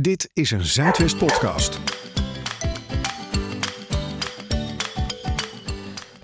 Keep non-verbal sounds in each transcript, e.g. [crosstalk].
Dit is een Zuidwest podcast.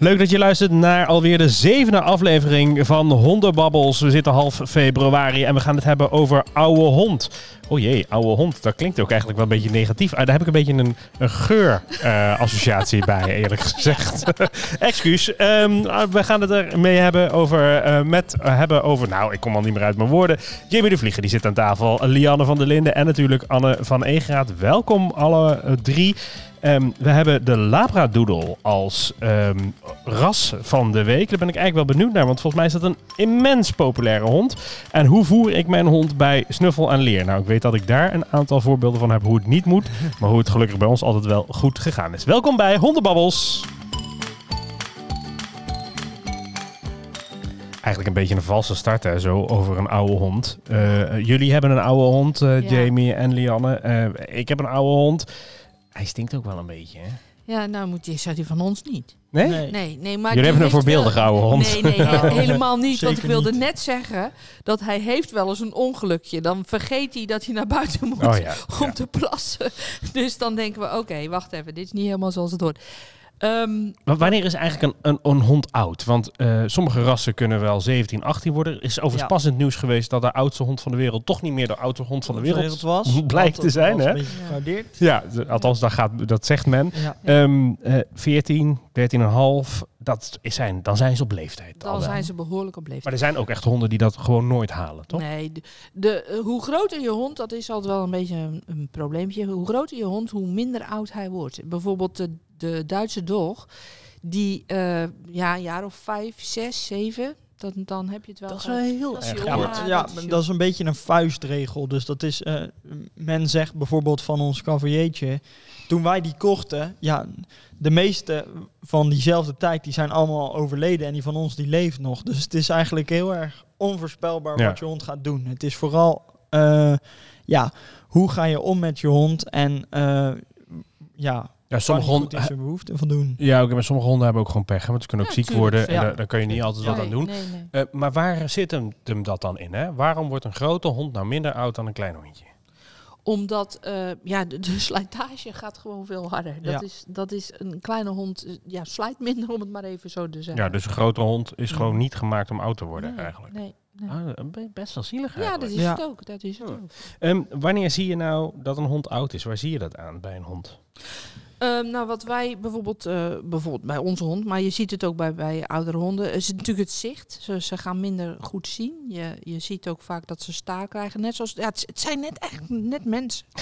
Leuk dat je luistert naar alweer de zevende aflevering van Hondenbabbels. We zitten half februari en we gaan het hebben over oude hond. Oh jee, oude hond. Dat klinkt ook eigenlijk wel een beetje negatief. Ah, daar heb ik een beetje een, een geurassociatie bij, eerlijk gezegd. [laughs] Excuus. Ehm, we gaan het er mee hebben over, eh, met, eh, hebben over, nou, ik kom al niet meer uit mijn woorden. Jamie de Vlieger, die zit aan tafel. Lianne van der Linden en natuurlijk Anne van Egeraat. Welkom alle eh, drie. Ehm, we hebben de Labradoodle als ehm, ras van de week. Daar ben ik eigenlijk wel benieuwd naar, want volgens mij is dat een immens populaire hond. En hoe voer ik mijn hond bij snuffel en leer? Nou, ik weet dat ik daar een aantal voorbeelden van heb hoe het niet moet, [laughs] maar hoe het gelukkig bij ons altijd wel goed gegaan is. Welkom bij Hondenbabbels. Eigenlijk een beetje een valse start, hè, zo over een oude hond. Uh, jullie hebben een oude hond, uh, Ja. Jamie en Lianne. Uh, ik heb een oude hond. Hij stinkt ook wel een beetje, hè? Ja, nou moet je, zou die van ons niet. Nee? Nee, nee, maar Jullie hebben een wel- oude hond. Nee, nee, he- [laughs] helemaal niet. Want ik wilde niet. net zeggen dat hij heeft wel eens een ongelukje. Dan vergeet hij dat hij naar buiten moet Oh ja. [laughs] om ja. te plassen. [laughs] Dus dan denken we, oké, wacht even, dit is niet helemaal zoals het hoort. Ehm, Maar wanneer is eigenlijk een, een, een hond oud? Want eh, sommige rassen kunnen wel 17, 18 worden. Er is overigens Ja. pas in het nieuws geweest dat de oudste hond van de wereld toch niet meer de oudste hond van de wereld, was. [laughs] blijkt te zijn, was hè? Een beetje gefraudeerd. Ja, de- althans, dat, gaat, dat zegt men. Ja. Ehm eh 14, 13,5, dat is zijn, dan zijn ze op leeftijd. al dan zijn ze behoorlijk op leeftijd. Maar er zijn ook echt honden die dat gewoon nooit halen, toch? Nee, de, de, eh, hoe groter je hond, dat is altijd wel een beetje een, een probleempje. Hoe groter je hond, hoe minder oud hij wordt. Bijvoorbeeld de, de Duitse dog, die eh, ja, een jaar of vijf, zes, zeven, dan, dan heb je het wel. Dat is wel heel Dat erg. Ja, ja, ja, dat is dat is een beetje een vuistregel. Dus dat is, eh, men zegt bijvoorbeeld van ons cavaliertje, toen wij die kochten, ja, de meeste van diezelfde tijd, die zijn allemaal overleden en die van ons, die leeft nog. Dus het is eigenlijk heel erg onvoorspelbaar Ja. wat je hond gaat doen. Het is vooral, eh, ja, hoe ga je om met je hond en, eh, ja, Ja, sommige honden... zijn behoeften van doen. Ja, oké, maar sommige honden hebben ook gewoon pech. hè, Want ze kunnen ook Ja, ziek tuurlijk. worden. En Ja. daar, daar kun je niet altijd wat Nee, aan doen. Nee, nee. Eh, maar waar zit hem, hem dat dan in? Hè? Waarom wordt een grote hond nou minder oud dan een klein hondje? Omdat eh, ja, de, de slijtage gaat gewoon veel harder. Dat, Ja. is, dat is een kleine hond, eh, ja, slijt minder om het maar even zo te zeggen. Ja, dus een grote hond is gewoon Mm. niet gemaakt om oud te worden nee, eigenlijk. Nee, nee. Ah, be- best wel zielig ja, dat is Ja. het ook. Dat is het Ja. ook. Ehm, wanneer zie je nou dat een hond oud is? Waar zie je dat aan bij een hond? Ehm, nou, wat wij bijvoorbeeld, eh, bijvoorbeeld bij onze hond, maar je ziet het ook bij, bij oudere honden, is het natuurlijk het zicht. Ze, ze gaan minder goed zien. Je, je ziet ook vaak dat ze staar krijgen. Net zoals, ja, het, het zijn net echt net mensen. [laughs]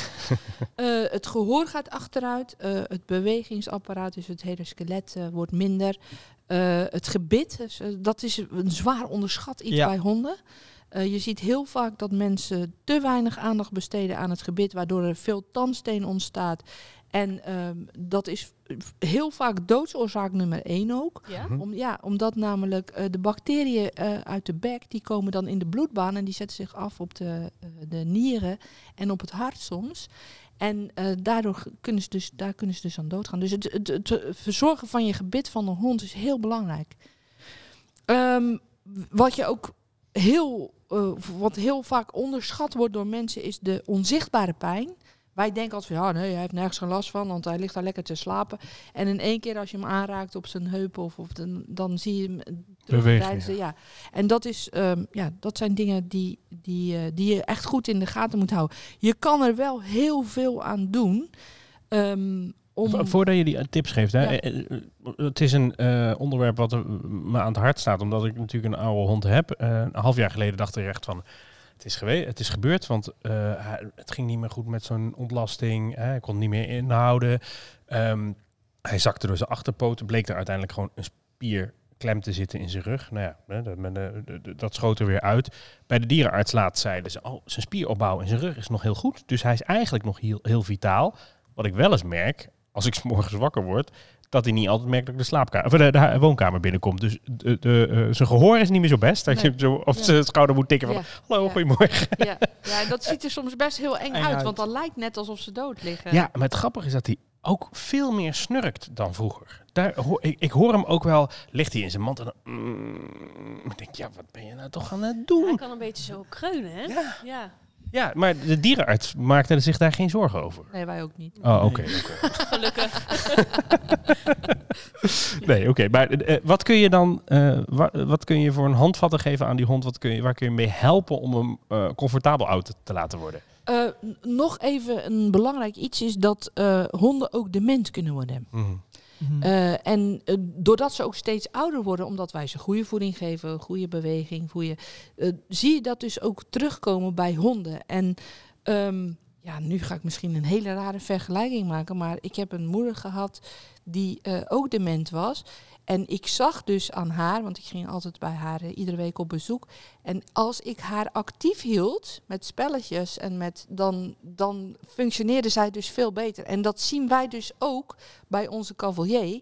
Eh, het gehoor gaat achteruit. eh, het bewegingsapparaat, dus het hele skelet, wordt minder. Het gebit, dus, dat is een zwaar onderschat iets Ja. bij honden. Je ziet heel vaak dat mensen te weinig aandacht besteden aan het gebit, waardoor er veel tandsteen ontstaat. En ehm, dat is heel vaak doodsoorzaak nummer één ook. Ja? Hm? Om, ja, omdat namelijk eh, de bacteriën eh, uit de bek, die komen dan in de bloedbaan en die zetten zich af op de, eh, de nieren en op het hart soms. En eh, daardoor kunnen ze dus, daar kunnen ze dus aan doodgaan. Dus het, het, het verzorgen van je gebit van een hond is heel belangrijk. Ehm, wat je ook heel, eh, wat heel vaak onderschat wordt door mensen is de onzichtbare pijn. Wij denken altijd van ja, nee, hij heeft nergens geen last van, want hij ligt daar lekker te slapen. En in één keer als je hem aanraakt op zijn heupen of de, dan zie je hem terug Bewegen, ja. En dat, is, ehm, ja, dat zijn dingen die, die, eh, die je echt goed in de gaten moet houden. Je kan er wel heel veel aan doen. ehm, om, Vo- Voordat je die eh, tips geeft, hè, Ja. eh, eh, het is een eh, onderwerp wat me aan het hart staat, omdat ik natuurlijk een oude hond heb. Eh, een half jaar geleden dacht ik echt van, het is, geweest, het is gebeurd, want eh, het ging niet meer goed met zo'n ontlasting. Hè, hij kon niet meer inhouden. Ehm, hij zakte door zijn achterpoten, bleek er uiteindelijk gewoon een spierklem te zitten in zijn rug. Nou ja, dat schoot er weer uit. Bij de dierenarts laat zeiden ze, oh, zijn spieropbouw in zijn rug is nog heel goed. Dus hij is eigenlijk nog heel, heel vitaal. Wat ik wel eens merk, als ik 's morgens wakker word, dat hij niet altijd merkt dat ik de, slaapkamer, of de, de woonkamer binnenkom. Dus de, de, eh, zijn gehoor is niet meer zo best. Dat je Nee. zo op Ja. zijn schouder moet tikken van, Ja, hallo, Ja. goedemorgen. ja, ja, dat ziet er soms best heel eng, Eng uit, uit. want dan lijkt net alsof ze dood liggen. Ja, maar het grappige is dat hij ook veel meer snurkt dan vroeger. Daar hoor, ik, ik hoor hem ook wel, ligt hij in zijn mand en dan... mm, ik denk, ja, wat ben je nou toch aan het Hij doen? kan een beetje zo kreunen, hè? Ja. Ja. Maar de dierenarts maakte zich daar geen zorgen over. Nee, wij ook niet. Oh, oké. [laughs] Gelukkig. [laughs] Nee, oké. Maar eh, wat kun je dan, eh, wa- wat kun je voor een handvatten geven aan die hond? Wat kun je, waar kun je mee helpen om hem eh, comfortabel oud te laten worden? Eh, nog even een belangrijk iets is dat eh, honden ook dement kunnen worden. Mhm. Eh, en eh, doordat ze ook steeds ouder worden, omdat wij ze goede voeding geven, goede beweging, goede, eh, zie je dat dus ook terugkomen bij honden. En ehm, ja, nu ga ik misschien een hele rare vergelijking maken, maar ik heb een moeder gehad die ook dement was. En ik zag dus aan haar, want ik ging altijd bij haar eh, iedere week op bezoek. En als ik haar actief hield met spelletjes en met dan, dan functioneerde zij dus veel beter. En dat zien wij dus ook bij onze cavalier.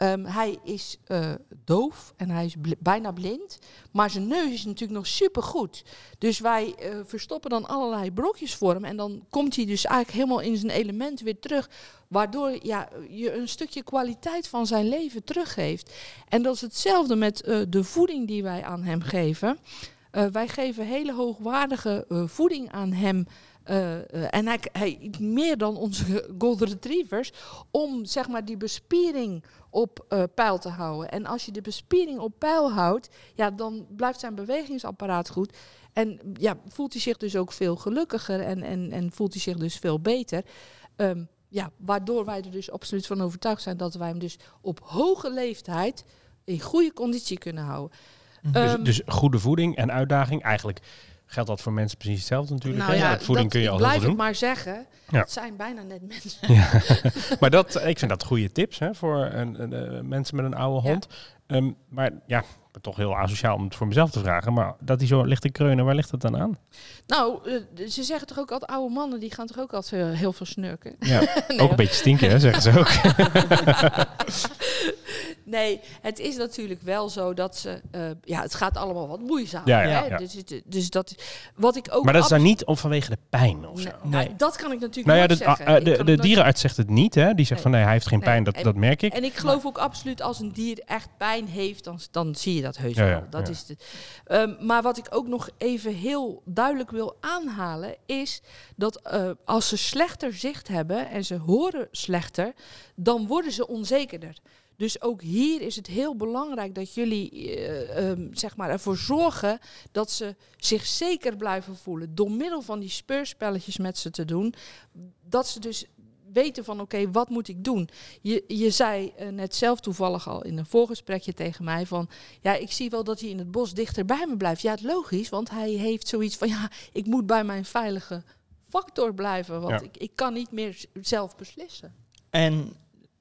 Ehm, hij is eh, doof en hij is bijna blind. Maar zijn neus is natuurlijk nog supergoed. Dus wij eh, verstoppen dan allerlei brokjes voor hem. En dan komt hij dus eigenlijk helemaal in zijn element weer terug. Waardoor ja, je een stukje kwaliteit van zijn leven teruggeeft. En dat is hetzelfde met eh, de voeding die wij aan hem geven. Wij geven hele hoogwaardige voeding aan hem. Eh, eh, en hij, hij meer dan onze golden retrievers. Om zeg maar die bespiering op eh, peil te houden. En als je de bespiering op peil houdt, ja, dan blijft zijn bewegingsapparaat goed. En ja, voelt hij zich dus ook veel gelukkiger en, en, en voelt hij zich dus veel beter. Ehm, ja, waardoor wij er dus absoluut van overtuigd zijn dat wij hem dus op hoge leeftijd in goede conditie kunnen houden. Dus, Ehm, dus goede voeding en uitdaging. Eigenlijk geldt dat voor mensen precies hetzelfde natuurlijk. voeding Nou dat- kun je ik al blijf doen. maar zeggen. Ja. Het zijn bijna net mensen. Ja. [laughs] maar dat, ik vind dat goede tips hè, voor een, een, eh, mensen met een oude hond. Ehm, maar ja, ik toch heel asociaal om het voor mezelf te vragen. Maar dat hij zo ligt te kreunen, waar ligt het dan aan? Nou, eh, ze zeggen toch ook altijd, oude mannen, die gaan toch ook altijd eh, heel veel snurken. Ja, Nee, [laughs] ook een beetje stinken, hè, zeggen ze ook. [laughs] nee, het is natuurlijk wel zo dat ze... eh, ja, het gaat allemaal wat moeizaam. Ja, ja, hè? Dus, dus dat... Wat ik ook... maar dat is dan niet om vanwege de pijn of zo. Nee, Nee. nou, dat kan ik natuurlijk Nou ja, nooit de, zeggen. ah, eh, Ik de, de dierenarts zegt het niet, hè? Die zegt Nee. van nee, hij heeft geen Nee. pijn, dat, En- dat merk ik. En ik geloof ook absoluut als een dier echt pijn heeft, dan, dan zie je dat heus Ja, wel. ja, dat ja. is het. Ehm, maar wat ik ook nog even heel duidelijk wil aanhalen, is dat eh, als ze slechter zicht hebben en ze horen slechter, dan worden ze onzekerder. Dus ook hier is het heel belangrijk dat jullie eh, ehm, zeg maar ervoor zorgen dat ze zich zeker blijven voelen. Door middel van die speurspelletjes met ze te doen. Dat ze dus weten van oké, wat moet ik doen? Je, je zei eh, net zelf toevallig al in een voorgesprekje tegen mij van... ja, ik zie wel dat hij in het bos dichter bij me blijft. Ja, het logisch, want hij heeft zoiets van... ja, ik moet bij mijn veilige factor blijven, want Ja. ik, ik kan niet meer zelf beslissen. En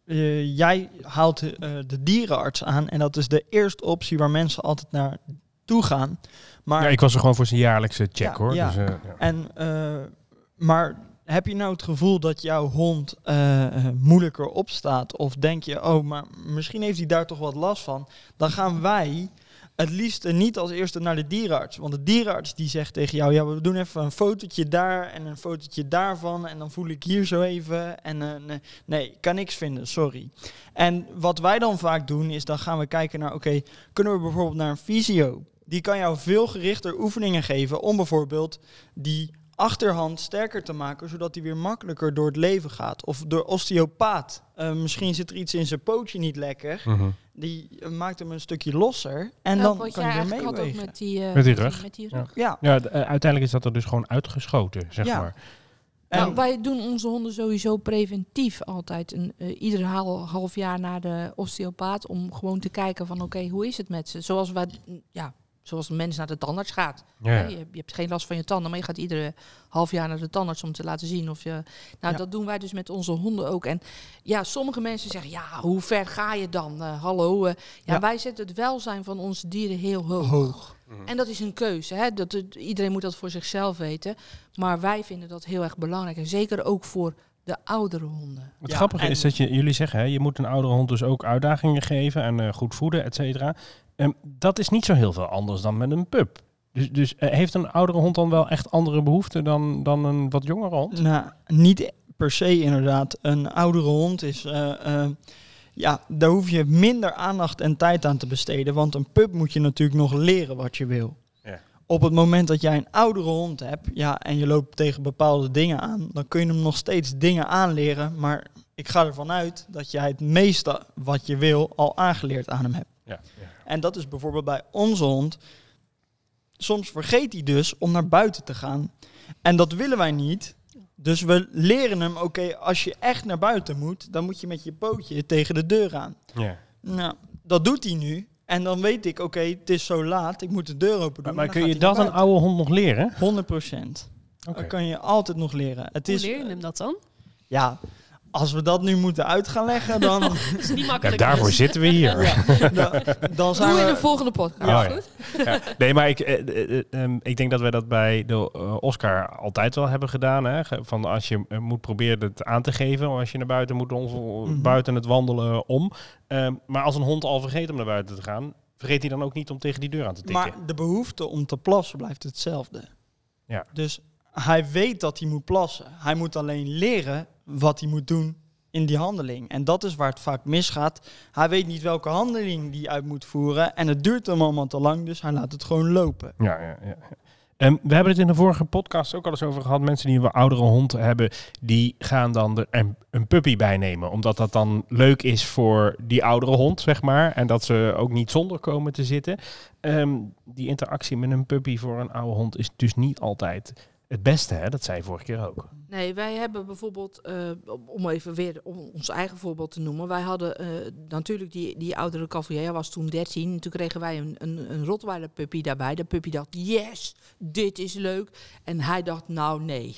eh, jij haalt eh, de dierenarts aan en dat is de eerste optie waar mensen altijd naar toe gaan. Maar, Ja, ik was er gewoon voor zijn jaarlijkse check, Ja, hoor. ja. Dus, eh, ja. en, maar heb je nou het gevoel dat jouw hond moeilijker opstaat? Of denk je, oh, maar misschien heeft hij daar toch wat last van? Dan gaan wij het liefst niet als eerste naar de dierenarts. Want de dierenarts die zegt tegen jou, ja, we doen even een fotootje daar en een fotootje daarvan. En dan voel ik hier zo even. En eh, nee, kan niks vinden, sorry. En wat wij dan vaak doen, is dan gaan we kijken naar, oké, kunnen we bijvoorbeeld naar een fysio? Die kan jou veel gerichter oefeningen geven om bijvoorbeeld die achterhand sterker te maken, zodat hij weer makkelijker door het leven gaat. Of door osteopaat. Eh, misschien zit er iets in zijn pootje niet lekker. Mhm. Die eh, maakt hem een stukje losser. En Ja, dan wat kan jij hij weer eigenlijk had ook meewegen. met die, eh, Met die rug. Met die Ja. rug. Ja. Ja, d- uiteindelijk is dat er dus gewoon uitgeschoten, zeg Ja. maar. En, Nou, wij doen onze honden sowieso preventief altijd. Een, ieder hal- half jaar naar de osteopaat om gewoon te kijken van oké, hoe is het met ze? Zoals, wij, ja, zoals een mens naar de tandarts gaat. Ja. Hè, Je, je hebt geen last van je tanden, maar je gaat iedere half jaar naar de tandarts om te laten zien of je. Nou, Ja. dat doen wij dus met onze honden ook. En ja, sommige mensen zeggen, ja, hoe ver ga je dan? Eh, hallo. eh. ja, Ja. wij zetten het welzijn van onze dieren heel hoog. hoog. En dat is een keuze. Hè? Dat, het- iedereen moet dat voor zichzelf weten. Maar wij vinden dat heel erg belangrijk. En zeker ook voor de oudere honden. Het Ja, grappige is dat je, jullie zeggen, hè, je moet een oudere hond dus ook uitdagingen geven en eh, goed voeden, et cetera. Ehm, dat is niet zo heel veel anders dan met een pup. Dus, dus eh, heeft een oudere hond dan wel echt andere behoeften dan, dan een wat jongere hond? Nou, niet per se inderdaad. Een oudere hond is... eh, eh, ja, daar hoef je minder aandacht en tijd aan te besteden. Want een pup moet je natuurlijk nog leren wat je wil. Ja. op het moment dat jij een oudere hond hebt, ja, en je loopt tegen bepaalde dingen aan, dan kun je hem nog steeds dingen aanleren. Maar ik ga ervan uit dat jij het meeste wat je wil al aangeleerd aan hem hebt. Ja, ja. En dat is bijvoorbeeld bij onze hond. Soms vergeet hij dus om naar buiten te gaan. En dat willen wij niet. Dus we leren hem, oké, als je echt naar buiten moet, dan moet je met je pootje tegen de deur aan. ja. Nou, dat doet hij nu. En dan weet ik, oké, het is zo laat, ik moet de deur open doen. Maar, kun je dat een oude hond nog leren? buiten. 100 procent. Oké. Dat kan je altijd nog leren. Het Hoe is, leer je hem dat dan? ja, als we dat nu moeten uit gaan leggen, dan, [laughs] Het is niet Ja, makkelijk. daarvoor dus. zitten we hier. ja, dan, dan zijn Doe in de we... volgende podcast. Ja, ja. Goed? Ja. Nee, maar ik, eh, eh, eh, ehm, ik denk dat wij dat bij de Oscar altijd wel hebben gedaan. Hè? Van als je moet proberen het aan te geven, als je naar buiten moet, on- Mhm. buiten het wandelen om. Ehm, maar als een hond al vergeet om naar buiten te gaan, vergeet hij dan ook niet om tegen die deur aan te tikken. Maar de behoefte om te plassen blijft hetzelfde. Ja. Dus hij weet dat hij moet plassen. Hij moet alleen leren wat hij moet doen in die handeling. En dat is waar het vaak misgaat. Hij weet niet welke handeling die uit moet voeren. En het duurt hem allemaal te lang, dus hij laat het gewoon lopen. Ja, ja, ja. Ehm, we hebben het in de vorige podcast ook al eens over gehad. Mensen die een oudere hond hebben, die gaan dan er een, een puppy bij nemen. Omdat dat dan leuk is voor die oudere hond, zeg maar. En dat ze ook niet zonder komen te zitten. Ehm, die interactie met een puppy voor een oude hond is dus niet altijd het beste. Hè? Dat zei je vorige keer ook. Nee, wij hebben bijvoorbeeld, eh, om- even weer ons eigen voorbeeld te noemen. Wij hadden eh, natuurlijk die, die oudere cavalier, was toen 13. En toen kregen wij een, een, een Rottweiler puppy daarbij. De puppy dacht, yes, dit is leuk. En hij dacht, nou nee.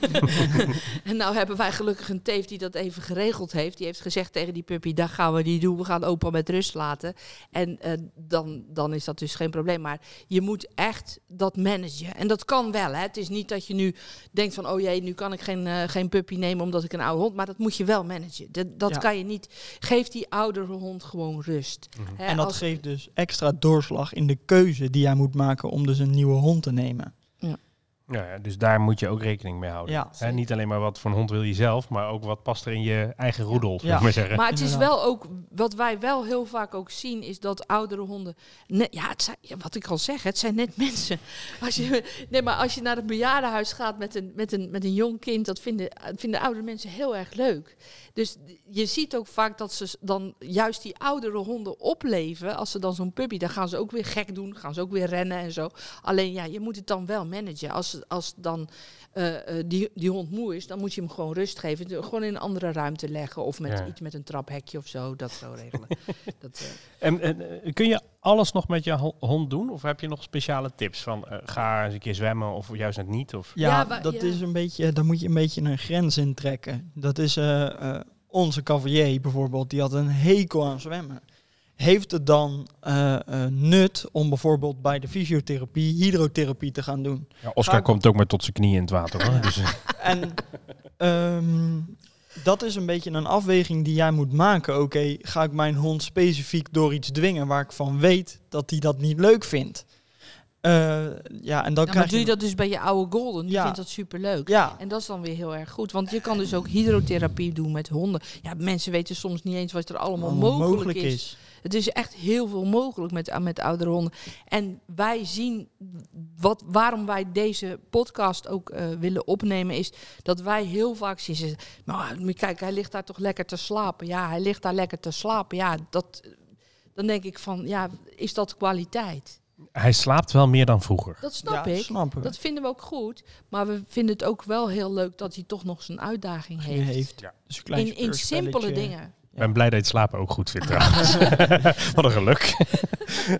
[laughs] en nou hebben wij gelukkig een teef die dat even geregeld heeft. Die heeft gezegd tegen die puppy, dat gaan we niet doen. We gaan opa met rust laten. En eh, dan, dan is dat dus geen probleem. Maar je moet echt dat managen. En dat kan wel. Hè. Het is niet dat je nu denkt van, oh jee, nu kan ik geen, eh, geen puppy nemen omdat ik een oude hond. Maar dat moet je wel managen. Dat, dat Ja. kan je niet. Geef die oudere hond gewoon rust. Hè, en dat geeft dus extra doorslag in de keuze die hij moet maken om dus een nieuwe hond te nemen. Ja, ja, dus daar moet je ook rekening mee houden. Ja, Hè, niet alleen maar wat voor een hond wil je zelf, maar ook wat past er in je eigen roedel, Ja. ik maar zeggen. Maar het is wel ook, wat wij wel heel vaak ook zien, is dat oudere honden. Net, ja, het zijn, ja, wat ik al zeg, het zijn net [laughs] mensen. Als je, nee, maar als je naar het bejaardenhuis gaat met een, met een, met een jong kind, dat vinden, vinden oudere mensen heel erg leuk. Dus je ziet ook vaak dat ze dan juist die oudere honden opleven. Als ze dan zo'n puppy, dan gaan ze ook weer gek doen, gaan ze ook weer rennen en zo. Alleen ja, je moet het dan wel managen. Als, als dan eh, eh, die, die hond moe is, dan moet je hem gewoon rust geven. Gewoon in een andere ruimte leggen of met Ja. iets met een traphekje of zo. Dat zo regelen. [laughs] dat, eh, En, en, kun je alles nog met je ho- hond doen? Of heb je nog speciale tips van eh, ga eens een keer zwemmen of juist net niet? Of... Ja, dat ja. is een beetje, daar moet je een beetje een grens in trekken. Dat is eh, eh, onze cavalier bijvoorbeeld, die had een hekel aan zwemmen. Heeft het dan eh, eh, nut om bijvoorbeeld bij de fysiotherapie hydrotherapie te gaan doen? Ja, Oscar komt ook maar tot zijn knieën in het water. Hoor. Dus, eh, En ehm, dat is een beetje een afweging die jij moet maken. Oké, ga ik mijn hond specifiek door iets dwingen waar ik van weet dat hij dat niet leuk vindt? Eh, ja, en dan ja, maar doe je dat dus bij je oude golden? Die Ja. vindt dat superleuk. Ja, En dat is dan weer heel erg goed. Want je kan dus ook hydrotherapie doen met honden. Ja, mensen weten soms niet eens wat er allemaal, allemaal mogelijk, is. Het is echt heel veel mogelijk met, met oudere honden. En wij zien, wat, waarom wij deze podcast ook eh, willen opnemen, is dat wij heel vaak zien. Nou, je kijken, hij ligt daar toch lekker te slapen. Ja, hij ligt daar lekker te slapen. Ja, dat, dan denk ik van, ja, is dat kwaliteit? hij slaapt wel meer dan vroeger. Dat snap ja, ik. Snappen. Dat vinden we ook goed. Maar we vinden het ook wel heel leuk dat hij toch nog zijn uitdaging heeft. heeft. Ja. Dus In, in simpele dingen. Ik ben blij dat je het slapen ook goed vindt [laughs] trouwens. [laughs] wat een geluk. [laughs]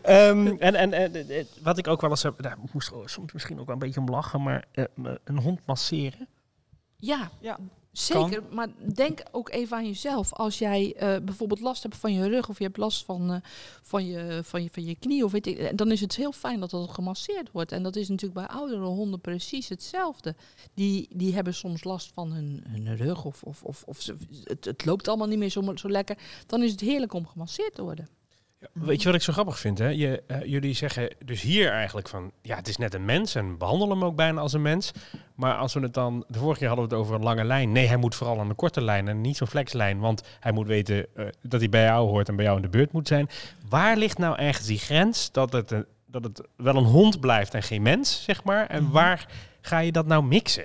Ehm, en en, en eh, wat ik ook wel eens heb, daar moest ik soms misschien ook wel een beetje om lachen, maar eh, een hond masseren. Ja, Ja, zeker. Maar denk ook even aan jezelf. Als jij eh, bijvoorbeeld last hebt van je rug of je hebt last van, eh, van, je, van, je, van je knie, of weet ik, dan is het heel fijn dat dat gemasseerd wordt. En dat is natuurlijk bij oudere honden precies hetzelfde. Die, die hebben soms last van hun, hun rug of, of, of, of ze, het, het loopt allemaal niet meer zo, zo lekker. Dan is het heerlijk om gemasseerd te worden. Weet je wat ik zo grappig vind? Hè? Je, eh, jullie zeggen dus hier eigenlijk van, ja, het is net een mens en behandelen hem ook bijna als een mens. Maar als we het dan, de vorige keer hadden we het over een lange lijn. Nee, hij moet vooral aan de korte lijn en niet zo'n flexlijn, want hij moet weten eh, dat hij bij jou hoort en bij jou in de beurt moet zijn. Waar ligt nou ergens die grens dat het een, dat het wel een hond blijft en geen mens, zeg maar. En Mhm. waar ga je dat nou mixen?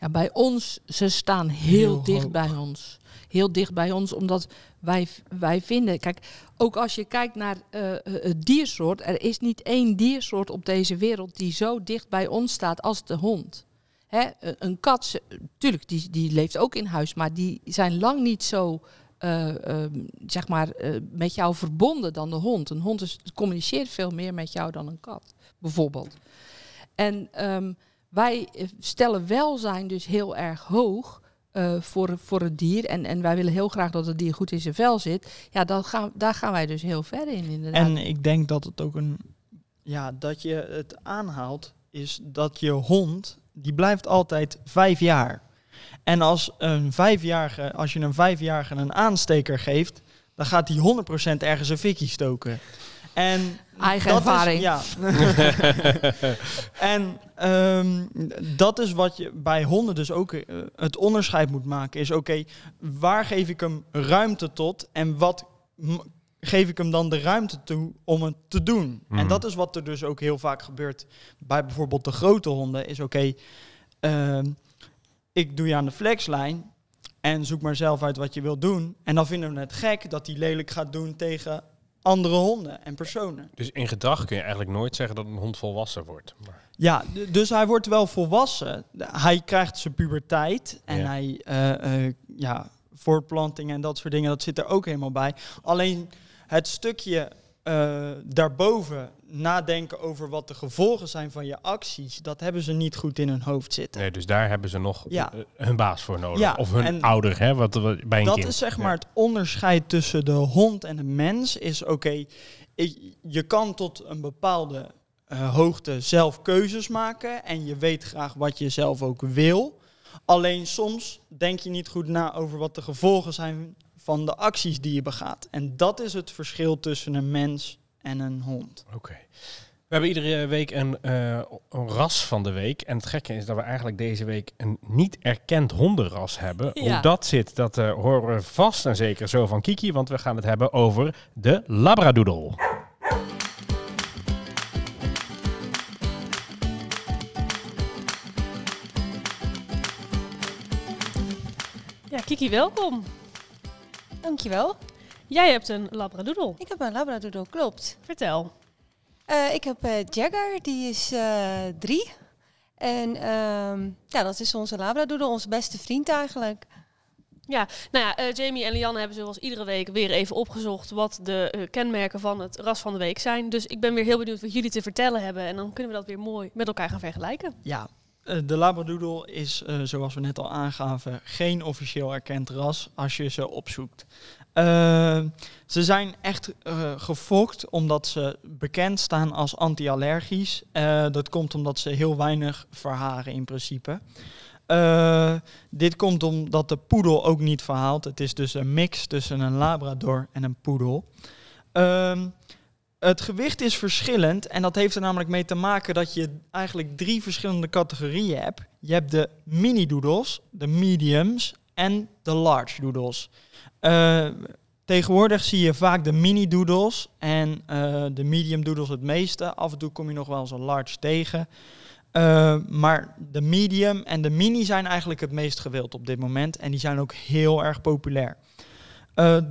Ja, bij ons, ze staan heel, Heel dicht hoog. bij ons. Heel dicht bij ons, omdat wij, wij vinden... Kijk, ook als je kijkt naar eh, eh, het diersoort... er is niet één diersoort op deze wereld die zo dicht bij ons staat als de hond. Hè, een- kat, ze- tuurlijk, die, die leeft ook in huis... maar die zijn lang niet zo... eh, ehm, zeg maar, met jou verbonden dan de hond. Een hond is, communiceert veel meer met jou dan een kat, bijvoorbeeld. En ehm, wij stellen welzijn dus heel erg hoog eh, voor, voor het dier. En, en wij willen heel graag dat het dier goed in zijn vel zit. Ja, dan gaan, daar gaan wij dus heel ver in inderdaad. En ik denk dat het ook een, ja, dat je het aanhaalt, is dat je hond, die blijft altijd vijf jaar. En als een vijfjarige, als je een vijfjarige een aansteker geeft, dan gaat hij 100% ergens een fikkie stoken. En Eigen dat ervaring. Is, ja. [laughs] en ehm, dat is wat je bij honden dus ook eh, het onderscheid moet maken. Is oké, waar geef ik hem ruimte tot en wat geef ik hem dan de ruimte toe om het te doen? Mhm. En dat is wat er dus ook heel vaak gebeurt bij bijvoorbeeld de grote honden. Is oké, ehm, ik doe je aan de flexlijn en zoek maar zelf uit wat je wilt doen. En dan vinden we het gek dat hij lelijk gaat doen tegen andere honden en personen. Dus in gedrag kun je eigenlijk nooit zeggen dat een hond volwassen wordt. Maar, Ja, dus hij wordt wel volwassen. Hij krijgt zijn puberteit en Ja. hij, eh, eh, ja, voortplanting en dat soort dingen, dat zit er ook helemaal bij. Alleen het stukje eh, daarboven nadenken over wat de gevolgen zijn van je acties, dat hebben ze niet goed in hun hoofd zitten. nee, dus daar hebben ze nog Ja. eh, hun baas voor nodig. Ja, of hun ouder, hè, wat, wat- bij een dat kind. is zeg Ja. maar het onderscheid tussen de hond en de mens. Is oké, je kan tot een bepaalde eh, hoogte zelf keuzes maken. En je weet graag wat je zelf ook wil. Alleen soms denk je niet goed na over wat de gevolgen zijn van de acties die je begaat. En dat is het verschil tussen een mens en een hond. Oké. We hebben iedere week een, eh, een ras van de week. En het gekke is dat we eigenlijk deze week een niet erkend hondenras hebben. Ja. Hoe dat zit, dat eh, horen we vast en zeker zo van Kiki. Want we gaan het hebben over de Labradoodle. Ja, Kiki, welkom. Dankjewel. Jij hebt een labradoodle. Ik heb een labradoodle, klopt. Vertel. Eh, ik heb eh, Jagger, die is eh, drie. En ehm, ja, dat is onze labradoodle, onze beste vriend eigenlijk. Nou ja, eh, Jamie en Lianne hebben zoals iedere week weer even opgezocht wat de kenmerken van het ras van de week zijn. Dus ik ben weer heel benieuwd wat jullie te vertellen hebben. En dan kunnen we dat weer mooi met elkaar gaan vergelijken. Ja, de Labradoodle is, eh, zoals we net al aangaven, geen officieel erkend ras als je ze opzoekt. Eh, ze zijn echt eh, gefokt omdat ze bekend staan als anti-allergisch. Eh, dat komt omdat ze heel weinig verharen in principe. Eh, dit komt omdat de poedel ook niet verhaalt. Het is dus een mix tussen een labrador en een poedel. Ehm, het gewicht is verschillend en dat heeft er namelijk mee te maken dat je eigenlijk drie verschillende categorieën hebt. Je hebt de mini doodles, de mediums en de large doodles. Eh, tegenwoordig zie je vaak de mini doodles en eh, de medium doodles het meeste. Af en toe kom je nog wel eens een large tegen. Eh, maar de medium en de mini zijn eigenlijk het meest gewild op dit moment en die zijn ook heel erg populair.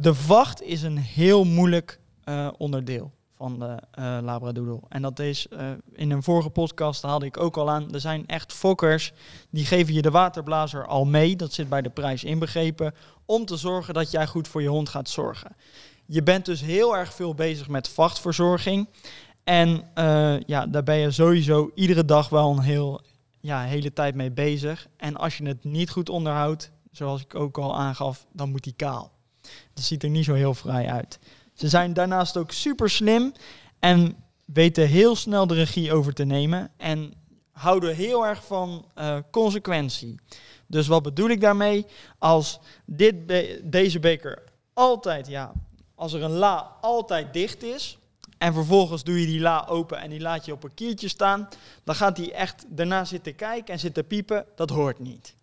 De vacht is een heel moeilijk onderdeel van de eh Labradoodle. En dat is, eh, in een vorige podcast haalde ik ook al aan, er zijn echt fokkers, die geven je de waterblazer al mee, dat zit bij de prijs inbegrepen, om te zorgen dat jij goed voor je hond gaat zorgen. Je bent dus heel erg veel bezig met vachtverzorging. En eh, ja, daar ben je sowieso iedere dag wel een heel, ja, hele tijd mee bezig. En als je het niet goed onderhoudt, zoals ik ook al aangaf, dan moet die kaal. Dat ziet er niet zo heel vrij uit. Ze zijn daarnaast ook super slim en weten heel snel de regie over te nemen. En houden heel erg van eh, consequentie. Dus wat bedoel ik daarmee? Als dit deze beker altijd, ja, als er een la altijd dicht is. En vervolgens doe je die la open en die laat je op een kiertje staan. Dan gaat hij echt daarna zitten kijken en zitten piepen. Dat hoort niet.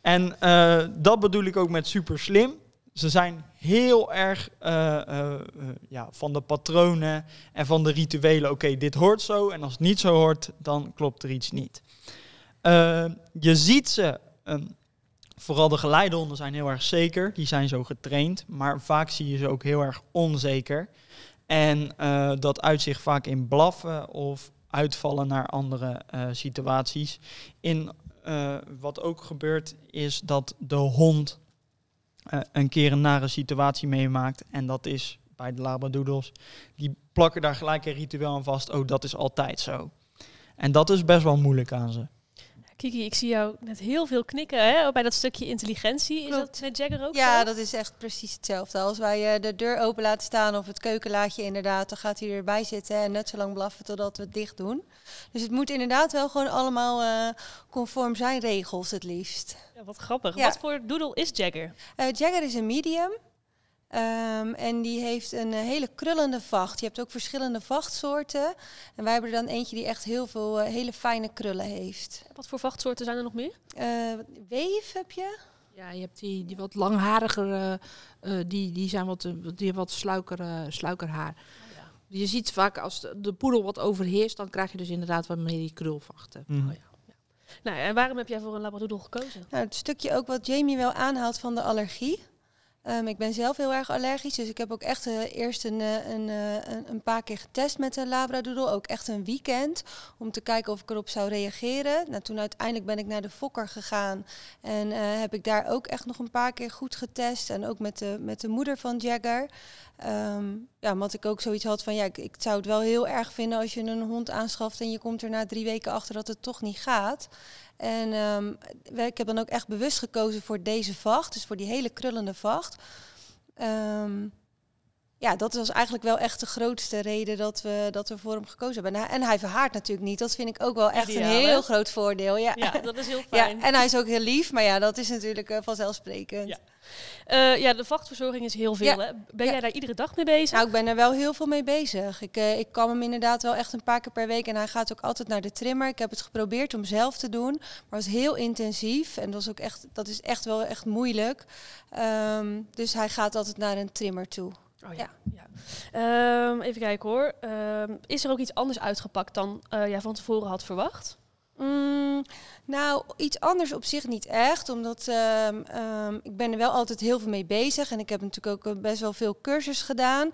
En eh, dat bedoel ik ook met super slim. Ze zijn heel erg eh, eh, eh, ja, van de patronen en van de rituelen. Oké, dit hoort zo en als het niet zo hoort, dan klopt er iets niet. Je ziet ze, ehm, vooral de geleidehonden zijn heel erg zeker. Die zijn zo getraind, maar vaak zie je ze ook heel erg onzeker. En dat uit zich vaak in blaffen of uitvallen naar andere situaties. In, wat ook gebeurt is dat de hond eh, een keer een nare situatie meemaakt. En dat is bij de labradoodles. Die plakken daar gelijk een ritueel aan vast. Oh, dat is altijd zo. En dat is best wel moeilijk aan ze. Kiki, ik zie jou net heel veel knikken hè, bij dat stukje intelligentie. Is Klopt. dat met Jagger ook Ja, zo? dat is echt precies hetzelfde. Als wij eh, de deur open laten staan of het keukenlaadje inderdaad, dan gaat hij erbij zitten en net zo lang blaffen totdat we het dicht doen. Dus het moet inderdaad wel gewoon allemaal eh, conform zijn regels het liefst. Ja, wat grappig. Ja. Wat voor doodle is Jagger? Eh, Jagger is een medium. Ehm, en die heeft een eh, hele krullende vacht. Je hebt ook verschillende vachtsoorten. En wij hebben er dan eentje die echt heel veel eh, hele fijne krullen heeft. Wat voor vachtsoorten zijn er nog meer? Eh weef heb je? Ja, je hebt die, die wat langharige, eh, eh, die, die zijn wat, die hebben wat sluiker, sluikerhaar. Je ziet vaak als de, de poedel wat overheerst, dan krijg je dus inderdaad wat meer die krulvachten. Mhm. Nou, en waarom heb jij voor een labradoodle gekozen? Nou, het stukje ook wat Jamie wel aanhaalt van de allergie. Ehm, ik ben zelf heel erg allergisch, dus ik heb ook echt eh, eerst een, eh, een, eh, een, een paar keer getest met een labradoodle. Ook echt een weekend, om te kijken of ik erop zou reageren. Nou, toen uiteindelijk ben ik naar de fokker gegaan en heb ik daar ook echt nog een paar keer goed getest. En ook met de, met de moeder van Jagger. Ehm, ja, omdat ik ook zoiets had van, ja, ik, ik zou het wel heel erg vinden als je een hond aanschaft en je komt er na drie weken achter dat het toch niet gaat. En ehm, ik heb dan ook echt bewust gekozen voor deze vacht, dus voor die hele krullende vacht. Ehm, ja, dat was eigenlijk wel echt de grootste reden dat we, dat we voor hem gekozen hebben. En hij, en hij verhaart natuurlijk niet. Dat vind ik ook wel echt Ideaal, een hè? heel groot voordeel. Ja. Ja, dat is heel [laughs] Ja, fijn. en hij is ook heel lief, maar ja, dat is natuurlijk eh, vanzelfsprekend. Ja. Eh, ja, de vachtverzorging is heel veel. Ja. Hè? Ben Ja. jij daar iedere dag mee bezig? Nou, ik ben er wel heel veel mee bezig. Ik, eh, ik kan hem inderdaad wel echt een paar keer per week. En hij gaat ook altijd naar de trimmer. Ik heb het geprobeerd om zelf te doen. Maar het was heel intensief. En dat, was ook echt, dat is echt wel echt moeilijk. Ehm, dus hij gaat altijd naar een trimmer toe. Oh, ja. ja. Ehm, even kijken hoor. Ehm, is er ook iets anders uitgepakt dan eh, jij van tevoren had verwacht? Mm, nou, iets anders op zich niet echt. Omdat ehm, ik ben er wel altijd heel veel mee bezig. En ik heb natuurlijk ook eh, best wel veel cursus gedaan.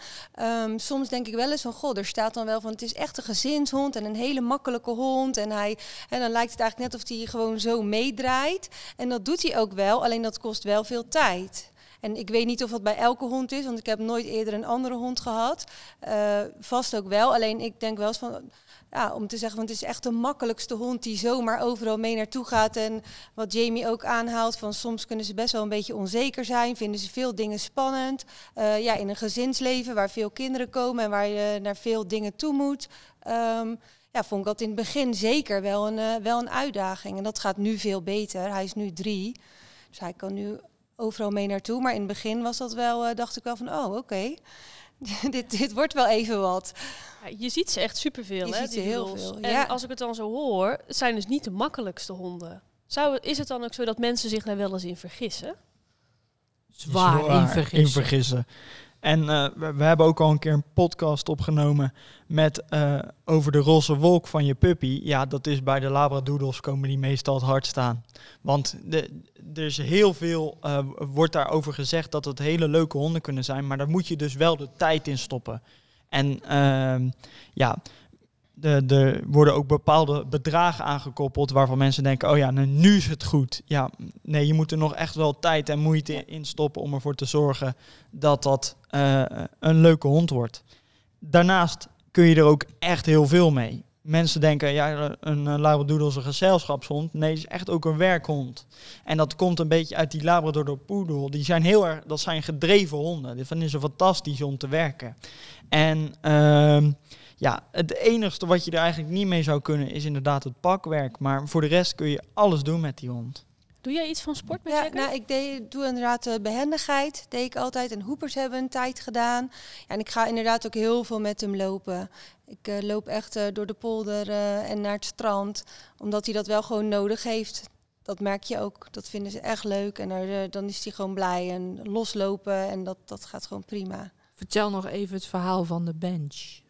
Soms denk ik wel eens van, goh, er staat dan wel van... het is echt een gezinshond en een hele makkelijke hond. En, hij, en dan lijkt het eigenlijk net of hij gewoon zo meedraait. En dat doet hij ook wel, alleen dat kost wel veel tijd. En ik weet niet of dat bij elke hond is, want ik heb nooit eerder een andere hond gehad. Eh, vast ook wel, alleen ik denk wel eens van ja, om te zeggen, want het is echt de makkelijkste hond die zomaar overal mee naartoe gaat. En wat Jamie ook aanhaalt, van soms kunnen ze best wel een beetje onzeker zijn, vinden ze veel dingen spannend. Eh, ja, in een gezinsleven waar veel kinderen komen en waar je naar veel dingen toe moet. ehm, ja, vond ik dat in het begin zeker wel een, eh, wel een uitdaging. En dat gaat nu veel beter. Hij is nu drie, dus hij kan nu overal mee naartoe. Maar in het begin was dat wel, eh, dacht ik wel van, oh oké, [laughs] dit, dit wordt wel even wat. Ja, je ziet ze echt superveel, Je hè? ziet die heel doodles. veel, En ja. als ik het dan zo hoor, het zijn dus niet de makkelijkste honden. Zou, is het dan ook zo dat mensen zich daar wel eens in vergissen? Zwaar, in vergissen. in vergissen. En eh, we, hebben ook al een keer een podcast opgenomen met eh, over de roze wolk van je puppy. Ja, dat is bij de labradoodles komen die meestal het hard staan. Want er is heel veel, eh, wordt daarover gezegd dat het hele leuke honden kunnen zijn. Maar daar moet je dus wel de tijd in stoppen. En ehm, ja, er worden ook bepaalde bedragen aangekoppeld waarvan mensen denken, oh ja, nou, nu is het goed. Ja, nee, je moet er nog echt wel tijd en moeite in stoppen om ervoor te zorgen dat dat eh, een leuke hond wordt. Daarnaast kun je er ook echt heel veel mee. Mensen denken, ja, een uh, Labradoodle is een gezelschapshond. Nee, het is echt ook een werkhond. En dat komt een beetje uit die Labrador Poedel. Die zijn heel erg, dat zijn gedreven honden. Dit vinden ze fantastisch om te werken. En ehm, ja, het enigste wat je er eigenlijk niet mee zou kunnen is inderdaad het pakwerk. Maar voor de rest kun je alles doen met die hond. Doe jij iets van sport met Ja, nou, ik deed, doe inderdaad de behendigheid, deed ik altijd. En hoepers hebben een tijd gedaan. Ja, en ik ga inderdaad ook heel veel met hem lopen. Ik eh, loop echt eh, door de polder eh, en naar het strand. Omdat hij dat wel gewoon nodig heeft. dat merk je ook. Dat vinden ze echt leuk. En er, eh, dan is hij gewoon blij en loslopen. En dat, dat gaat gewoon prima. Vertel nog even het verhaal van de bench.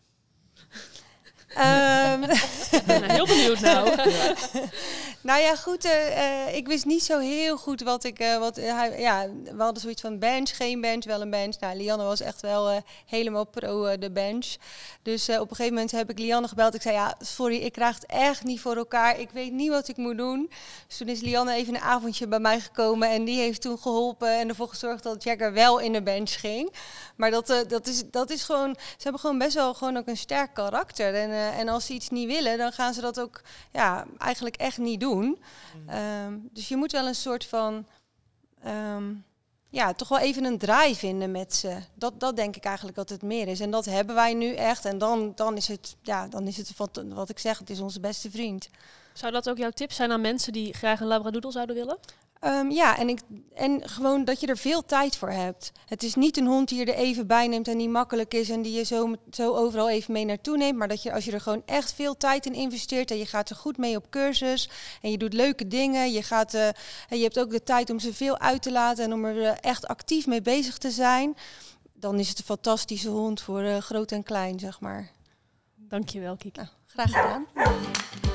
Ehm, [laughs] Ik ben heel benieuwd nou. [laughs] [laughs] nou ja, goed. eh, eh, ik wist niet zo heel goed wat ik. eh, wat, ja, we hadden zoiets van bench, geen bench, wel een bench. Nou, Lianne was echt wel helemaal pro de bench. Dus op een gegeven moment heb ik Lianne gebeld. Ik zei: Ja, sorry, ik krijg het echt niet voor elkaar. Ik weet niet wat ik moet doen. Dus toen is Lianne even een avondje bij mij gekomen. En die heeft toen geholpen en ervoor gezorgd dat Jagger wel in de bench ging. Maar dat, dat, is, dat is gewoon. Ze hebben gewoon best wel gewoon ook een sterk karakter. En, en als ze iets niet willen, dan gaan ze dat ook ja, eigenlijk echt niet doen. Ehm, dus je moet wel een soort van. ehm, ja, toch wel even een draai vinden met ze. Dat, dat denk ik eigenlijk dat het meer is. En dat hebben wij nu echt. En dan, dan is het, ja, dan is het wat, wat ik zeg, het is onze beste vriend. Zou dat ook jouw tip zijn aan mensen die graag een labradoodle zouden willen? Ehm, ja, en, ik, en gewoon dat je er veel tijd voor hebt. Het is niet een hond die je er even bij neemt en die makkelijk is en die je zo, zo overal even mee naartoe neemt. Maar dat je als je er gewoon echt veel tijd in investeert en je gaat er goed mee op cursus en je doet leuke dingen. Je, gaat, eh, en je hebt ook de tijd om ze veel uit te laten en om er eh, echt actief mee bezig te zijn. Dan is het een fantastische hond voor eh, groot en klein, zeg maar. Dankjewel, Kiki. Nou, graag gedaan.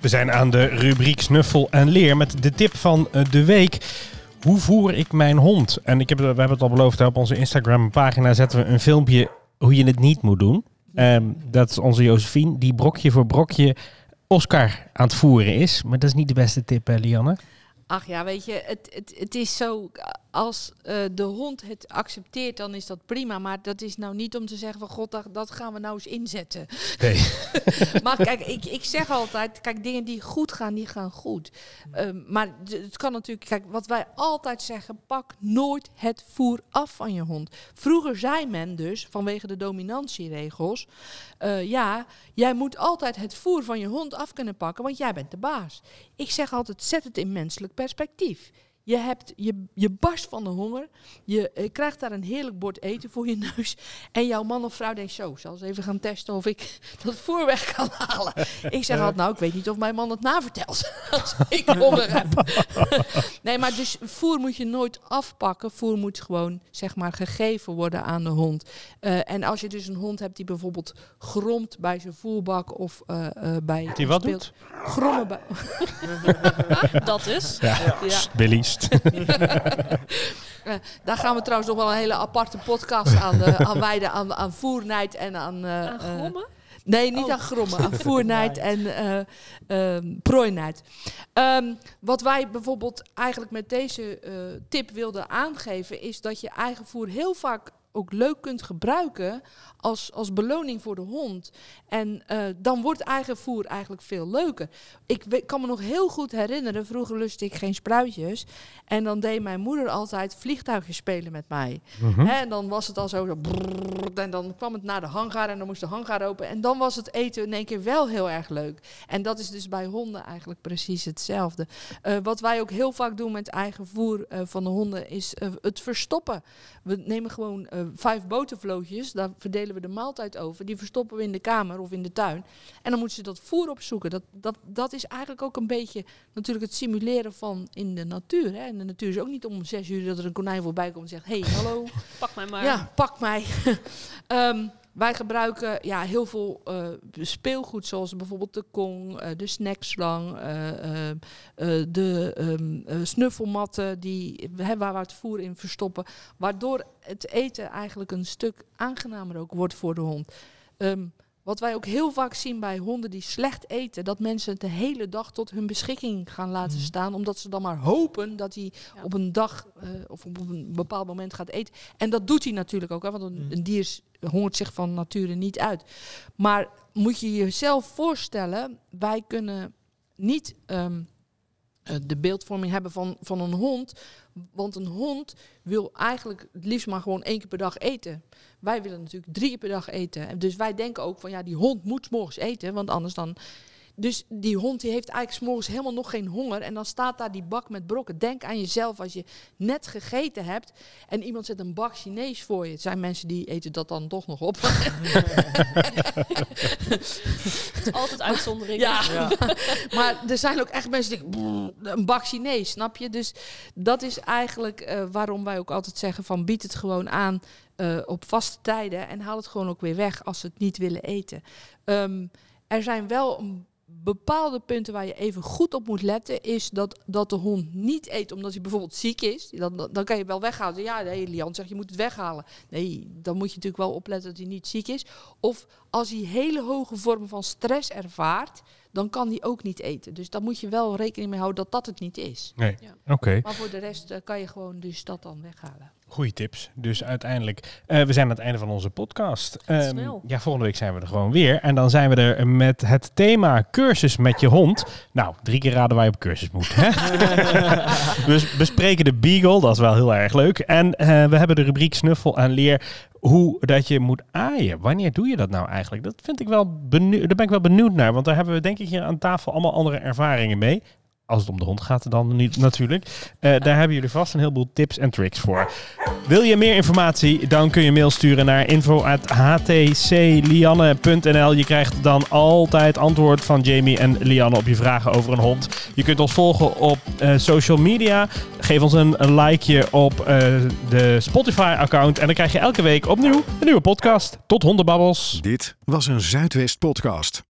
We zijn aan de rubriek Snuffel en Leer met de tip van eh, de week. Hoe voer ik mijn hond? En ik heb, we hebben het al beloofd, op onze Instagram pagina zetten we een filmpje hoe je het niet moet doen. Ehm, dat is onze Josephine, die brokje voor brokje Oscar aan het voeren is. Maar dat is niet de beste tip, hè, Lianne? Ach ja, weet je, het, het, het is zo, als eh, de hond het accepteert, dan is dat prima. Maar dat is nou niet om te zeggen van, god, dat, dat gaan we nou eens inzetten. Nee. [laughs] maar kijk, ik, ik zeg altijd, kijk, dingen die goed gaan, die gaan goed. Ehm, maar het kan natuurlijk, kijk, wat wij altijd zeggen, pak nooit het voer af van je hond. Vroeger zei men dus, vanwege de dominantieregels, eh, ja, jij moet altijd het voer van je hond af kunnen pakken, want jij bent de baas. Ik zeg altijd, zet het in menselijk perspectief. Je, hebt, je, je barst van de honger. Je eh, krijgt daar een heerlijk bord eten voor je neus. En jouw man of vrouw denkt zo, zal eens even gaan testen of ik [laughs] dat voer weg kan halen. Ik zeg altijd, nou, ik weet niet of mijn man het navertelt [laughs] als ik honger heb. [laughs] nee, maar dus voer moet je nooit afpakken. Voer moet gewoon, zeg maar, gegeven worden aan de hond. Eh, en als je dus een hond hebt die bijvoorbeeld gromt bij zijn voerbak of eh, eh, bij... Die wat speelt- doet? Grommen bij... Dat is. Ja, Billy. [laughs] Eh, daar gaan we trouwens nog wel een hele aparte podcast aan, eh, aan [laughs] wijden. Aan, aan voernijd en aan... eh, Aan eh, grommen? Nee, niet Oh. aan grommen, aan [laughs] voernijd en eh ehm, prooinijd. Ehm, wat wij bijvoorbeeld eigenlijk met deze eh, tip wilden aangeven, is dat je eigen voer heel vaak ook leuk kunt gebruiken als, als beloning voor de hond. En eh, dan wordt eigen voer eigenlijk veel leuker. Ik kan me nog heel goed herinneren, vroeger lustte ik geen spruitjes. En dan deed mijn moeder altijd vliegtuigjes spelen met mij. Mhm. En dan was het al zo, en dan kwam het naar de hangar en dan moest de hangar open. En dan was het eten in één keer wel heel erg leuk. En dat is dus bij honden eigenlijk precies hetzelfde. Wat wij ook heel vaak doen met eigen voer van de honden is het verstoppen. We nemen gewoon vijf botervlootjes, daar verdelen we de maaltijd over. Die verstoppen we in de kamer of in de tuin. En dan moeten ze dat voer opzoeken. Dat, dat, dat is eigenlijk ook een beetje natuurlijk het simuleren van in de natuur. Hè. In de natuur is ook niet om zes uur dat er een konijn voorbij komt en zegt... hey, hallo, [laughs] Pak mij maar. ja, pak mij. [laughs] Ehm, wij gebruiken ja, heel veel eh, speelgoed, zoals bijvoorbeeld de kong, eh, de snackslang, eh, de eh, snuffelmatten die, hè, waar we het voer in verstoppen. Waardoor het eten eigenlijk een stuk aangenamer ook wordt voor de hond. Ehm, wat wij ook heel vaak zien bij honden die slecht eten, dat mensen het de hele dag tot hun beschikking gaan laten Mhm. staan, omdat ze dan maar hopen dat hij Ja. op een dag eh, of op een bepaald moment gaat eten. En dat doet hij natuurlijk ook, hè, want een, Mhm. een dier hongert zich van nature niet uit. Maar moet je jezelf voorstellen, wij kunnen niet ehm, eh, de beeldvorming hebben van, van een hond. Want een hond wil eigenlijk het liefst maar gewoon één keer per dag eten. Wij willen natuurlijk drie keer per dag eten. En Dus wij denken ook van ja, die hond moet morgens eten, want anders dan. Dus die hond die heeft eigenlijk 's morgens helemaal nog geen honger. En dan staat daar die bak met brokken. Denk aan jezelf als je net gegeten hebt en iemand zet een bak Chinees voor je. Het zijn mensen die eten dat dan toch nog op. Het is [laughs] [laughs] altijd uitzondering. ja. Ja. [laughs] maar er zijn ook echt mensen die denken, "Brrr, een bak Chinees, snap je? Dus dat is eigenlijk eh, waarom wij ook altijd zeggen van bied het gewoon aan eh, op vaste tijden en haal het gewoon ook weer weg als ze het niet willen eten. Ehm, er zijn wel een bepaalde punten waar je even goed op moet letten, is dat, dat de hond niet eet omdat hij bijvoorbeeld ziek is. Dan, dan, dan kan je wel weghalen. Ja, nee, Lian zegt je moet het weghalen. Nee, dan moet je natuurlijk wel opletten dat hij niet ziek is. Of als hij hele hoge vormen van stress ervaart, dan kan hij ook niet eten. Dus daar moet je wel rekening mee houden dat dat het niet is. Nee. Ja. Oké, Maar voor de rest eh, kan je gewoon dus dat dan weghalen. Goede tips. Dus uiteindelijk, eh, we zijn aan het einde van onze podcast. Ehm, ja, volgende week zijn we er gewoon weer. En dan zijn we er met het thema cursus met je hond. Nou, drie keer raden waar je op cursus moet. Hè? [laughs] we bespreken de Beagle, dat is wel heel erg leuk. En eh, we hebben de rubriek Snuffel en Leer. Hoe dat je moet aaien. Wanneer doe je dat nou eigenlijk? Dat vind ik wel benieuwd. Daar ben ik wel benieuwd naar. Want daar hebben we denk ik hier aan tafel allemaal andere ervaringen mee. Als het om de hond gaat dan niet natuurlijk. Eh, daar hebben jullie vast een heleboel tips en tricks voor. Wil je meer informatie? Dan kun je mail sturen naar info.htclianne.nl. Je krijgt dan altijd antwoord van Jamie en Lianne op je vragen over een hond. Je kunt ons volgen op eh, social media. Geef ons een, likeje op eh, de Spotify-account. En dan krijg je elke week opnieuw een nieuwe podcast. Tot hondenbabbels. Dit was een Zuidwest podcast.